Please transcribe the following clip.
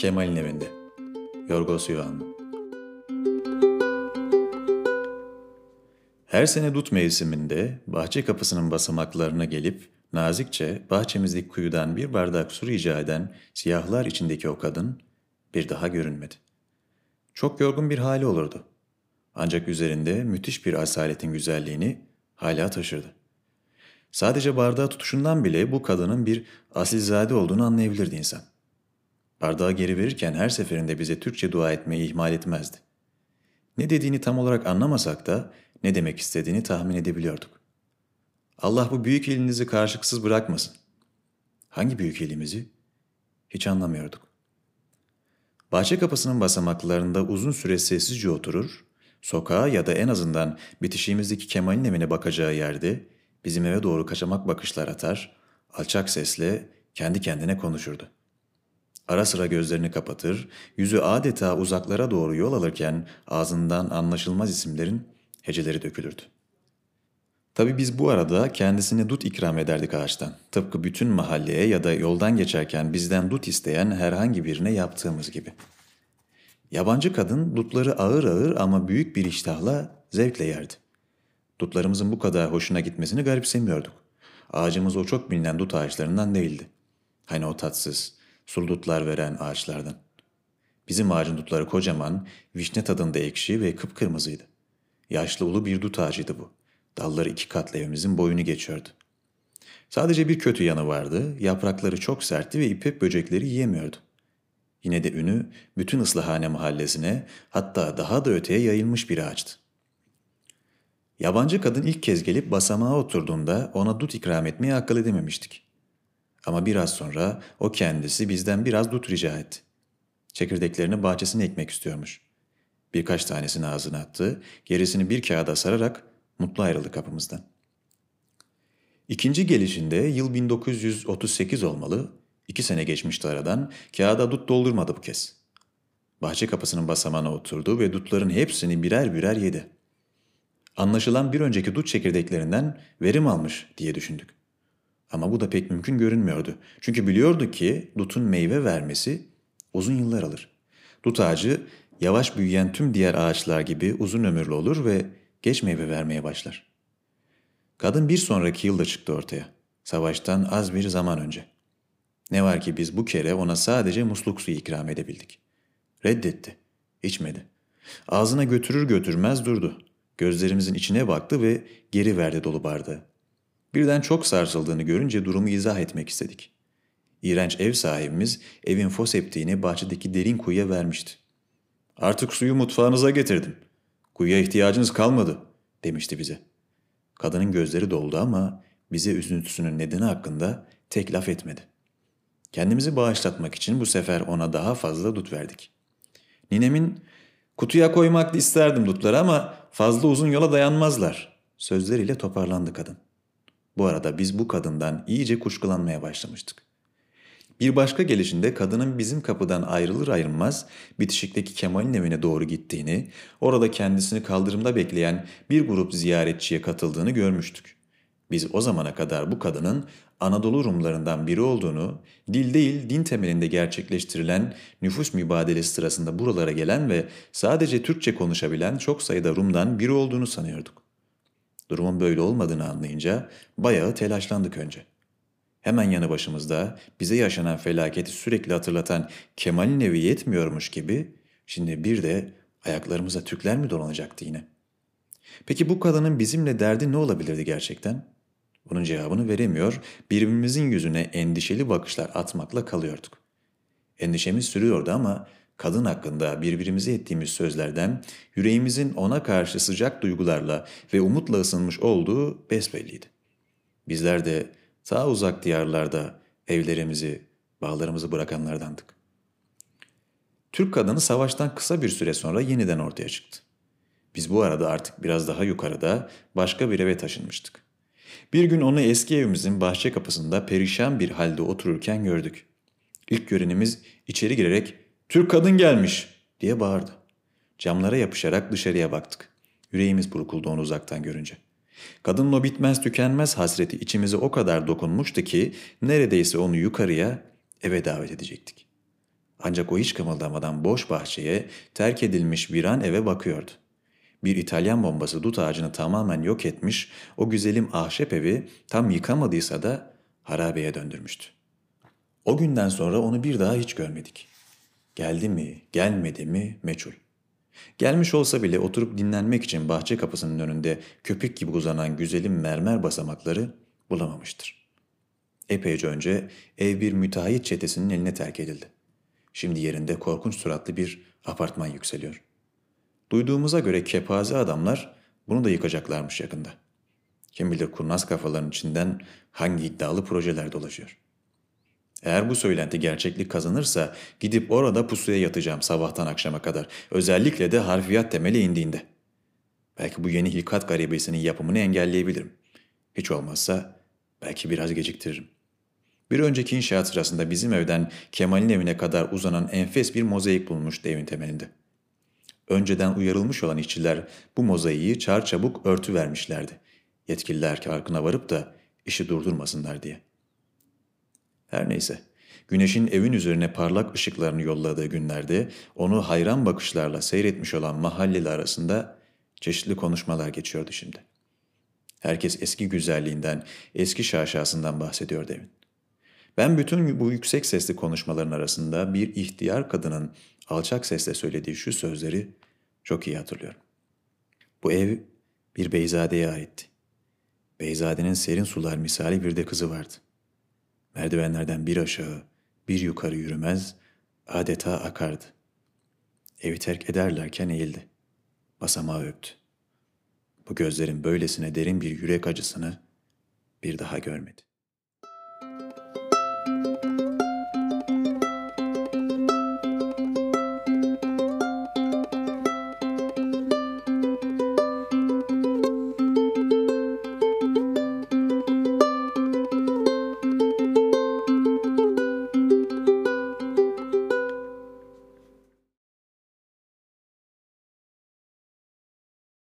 Kemal'in evinde. Yorgos Yuvan Her sene dut mevsiminde bahçe kapısının basamaklarına gelip nazikçe bahçemizdeki kuyudan bir bardak su rica eden siyahlar içindeki o kadın bir daha görünmedi. Çok yorgun bir hali olurdu. Ancak üzerinde müthiş bir asaletin güzelliğini hala taşırdı. Sadece bardağı tutuşundan bile bu kadının bir asilzade olduğunu anlayabilirdi insan. Bardağı geri verirken her seferinde bize Türkçe dua etmeyi ihmal etmezdi. Ne dediğini tam olarak anlamasak da ne demek istediğini tahmin edebiliyorduk. Allah bu büyük elinizi karşılıksız bırakmasın. Hangi büyük elimizi? Hiç anlamıyorduk. Bahçe kapısının basamaklarında uzun süre sessizce oturur, sokağa ya da en azından bitişiğimizdeki Kemal'in evine bakacağı yerde bizim eve doğru kaçamak bakışlar atar, alçak sesle kendi kendine konuşurdu. Ara sıra gözlerini kapatır, yüzü adeta uzaklara doğru yol alırken ağzından anlaşılmaz isimlerin heceleri dökülürdü. Tabii biz bu arada kendisine dut ikram ederdik ağaçtan. Tıpkı bütün mahalleye ya da yoldan geçerken bizden dut isteyen herhangi birine yaptığımız gibi. Yabancı kadın dutları ağır ağır ama büyük bir iştahla zevkle yerdi. Dutlarımızın bu kadar hoşuna gitmesini garipsemiyorduk. Ağacımız o çok bilinen dut ağaçlarından değildi. Hani o tatsız, sulu dutlar veren ağaçlardan. Bizim ağacın dutları kocaman, vişne tadında ekşi ve kıpkırmızıydı. Yaşlı ulu bir dut ağacıydı bu. Dalları iki katlı evimizin boyunu geçiyordu. Sadece bir kötü yanı vardı. Yaprakları çok sertti ve ipek böcekleri yiyemiyordu. Yine de ünü bütün ıslahane mahallesine hatta daha da öteye yayılmış bir ağaçtı. Yabancı kadın ilk kez gelip basamağa oturduğunda ona dut ikram etmeye akıl edememiştik. Ama biraz sonra o kendisi bizden biraz dut rica etti. Çekirdeklerini bahçesine ekmek istiyormuş. Birkaç tanesini ağzına attı, gerisini bir kağıda sararak mutlu ayrıldı kapımızdan. İkinci gelişinde yıl 1938 olmalı, iki sene geçmişti aradan, kağıda dut doldurmadı bu kez. Bahçe kapısının basamağına oturdu ve dutların hepsini birer birer yedi. Anlaşılan bir önceki dut çekirdeklerinden verim almış diye düşündük. Ama bu da pek mümkün görünmüyordu. Çünkü biliyordu ki dutun meyve vermesi uzun yıllar alır. Dut ağacı yavaş büyüyen tüm diğer ağaçlar gibi uzun ömürlü olur ve geç meyve vermeye başlar. Kadın bir sonraki yılda çıktı ortaya. Savaştan az bir zaman önce. Ne var ki biz bu kere ona sadece musluk suyu ikram edebildik. Reddetti. İçmedi. Ağzına götürür götürmez durdu. Gözlerimizin içine baktı ve geri verdi dolu bardağı. Birden çok sarsıldığını görünce durumu izah etmek istedik. İğrenç ev sahibimiz evin foseptiğini bahçedeki derin kuyuya vermişti. Artık suyu mutfağınıza getirdim. Kuyuya ihtiyacınız kalmadı demişti bize. Kadının gözleri doldu ama bize üzüntüsünün nedeni hakkında tek laf etmedi. Kendimizi bağışlatmak için bu sefer ona daha fazla dut verdik. Ninemin kutuya koymak isterdim dutları ama fazla uzun yola dayanmazlar sözleriyle toparlandı kadın. Bu arada biz bu kadından iyice kuşkulanmaya başlamıştık. Bir başka gelişinde kadının bizim kapıdan ayrılır ayrılmaz bitişikteki Kemal'in evine doğru gittiğini, orada kendisini kaldırımda bekleyen bir grup ziyaretçiye katıldığını görmüştük. Biz o zamana kadar bu kadının Anadolu Rumlarından biri olduğunu, dil değil din temelinde gerçekleştirilen nüfus mübadelesi sırasında buralara gelen ve sadece Türkçe konuşabilen çok sayıda Rum'dan biri olduğunu sanıyorduk. Durumun böyle olmadığını anlayınca bayağı telaşlandık önce. Hemen yanı başımızda bize yaşanan felaketi sürekli hatırlatan Kemal'in evi yetmiyormuş gibi şimdi bir de ayaklarımıza Türkler mi dolanacaktı yine? Peki bu kadının bizimle derdi ne olabilirdi gerçekten? Bunun cevabını veremiyor, birbirimizin yüzüne endişeli bakışlar atmakla kalıyorduk. Endişemiz sürüyordu ama kadın hakkında birbirimize ettiğimiz sözlerden yüreğimizin ona karşı sıcak duygularla ve umutla ısınmış olduğu besbelliydi. Bizler de ta uzak diyarlarda evlerimizi, bağlarımızı bırakanlardandık. Türk kadını savaştan kısa bir süre sonra yeniden ortaya çıktı. Biz bu arada artık biraz daha yukarıda başka bir eve taşınmıştık. Bir gün onu eski evimizin bahçe kapısında perişan bir halde otururken gördük. İlk görenimiz içeri girerek ''Türk kadın gelmiş!'' diye bağırdı. Camlara yapışarak dışarıya baktık. Yüreğimiz burkuldu onu uzaktan görünce. Kadının o bitmez tükenmez hasreti içimize o kadar dokunmuştu ki neredeyse onu yukarıya eve davet edecektik. Ancak o hiç kımıldamadan boş bahçeye, terk edilmiş bir an eve bakıyordu. Bir İtalyan bombası dut ağacını tamamen yok etmiş, o güzelim ahşap evi tam yıkamadıysa da harabeye döndürmüştü. O günden sonra onu bir daha hiç görmedik. Geldi mi, gelmedi mi meçhul. Gelmiş olsa bile oturup dinlenmek için bahçe kapısının önünde köpük gibi uzanan güzelim mermer basamakları bulamamıştır. Epeyce önce ev bir müteahhit çetesinin eline terk edildi. Şimdi yerinde korkunç suratlı bir apartman yükseliyor. Duyduğumuza göre kepaze adamlar bunu da yıkacaklarmış yakında. Kim bilir kurnaz kafaların içinden hangi iddialı projeler dolaşıyor. Eğer bu söylenti gerçeklik kazanırsa gidip orada pusuya yatacağım sabahtan akşama kadar. Özellikle de harfiyat temeli indiğinde. Belki bu yeni hilkat garibesinin yapımını engelleyebilirim. Hiç olmazsa belki biraz geciktiririm. Bir önceki inşaat sırasında bizim evden Kemal'in evine kadar uzanan enfes bir mozaik bulunmuştu evin temelinde. Önceden uyarılmış olan işçiler bu mozaiği çar çabuk örtü vermişlerdi. Yetkililer farkına varıp da işi durdurmasınlar diye. Her neyse, güneşin evin üzerine parlak ışıklarını yolladığı günlerde onu hayran bakışlarla seyretmiş olan mahalleli arasında çeşitli konuşmalar geçiyordu şimdi. Herkes eski güzelliğinden, eski şaşasından bahsediyordu evin. Ben bütün bu yüksek sesli konuşmaların arasında bir ihtiyar kadının alçak sesle söylediği şu sözleri çok iyi hatırlıyorum. Bu ev bir Beyzade'ye aitti. Beyzade'nin serin sular misali bir de kızı vardı. Merdivenlerden bir aşağı, bir yukarı yürümez, adeta akardı. Evi terk ederlerken eğildi. Basamağı öptü. Bu gözlerin böylesine derin bir yürek acısını bir daha görmedi.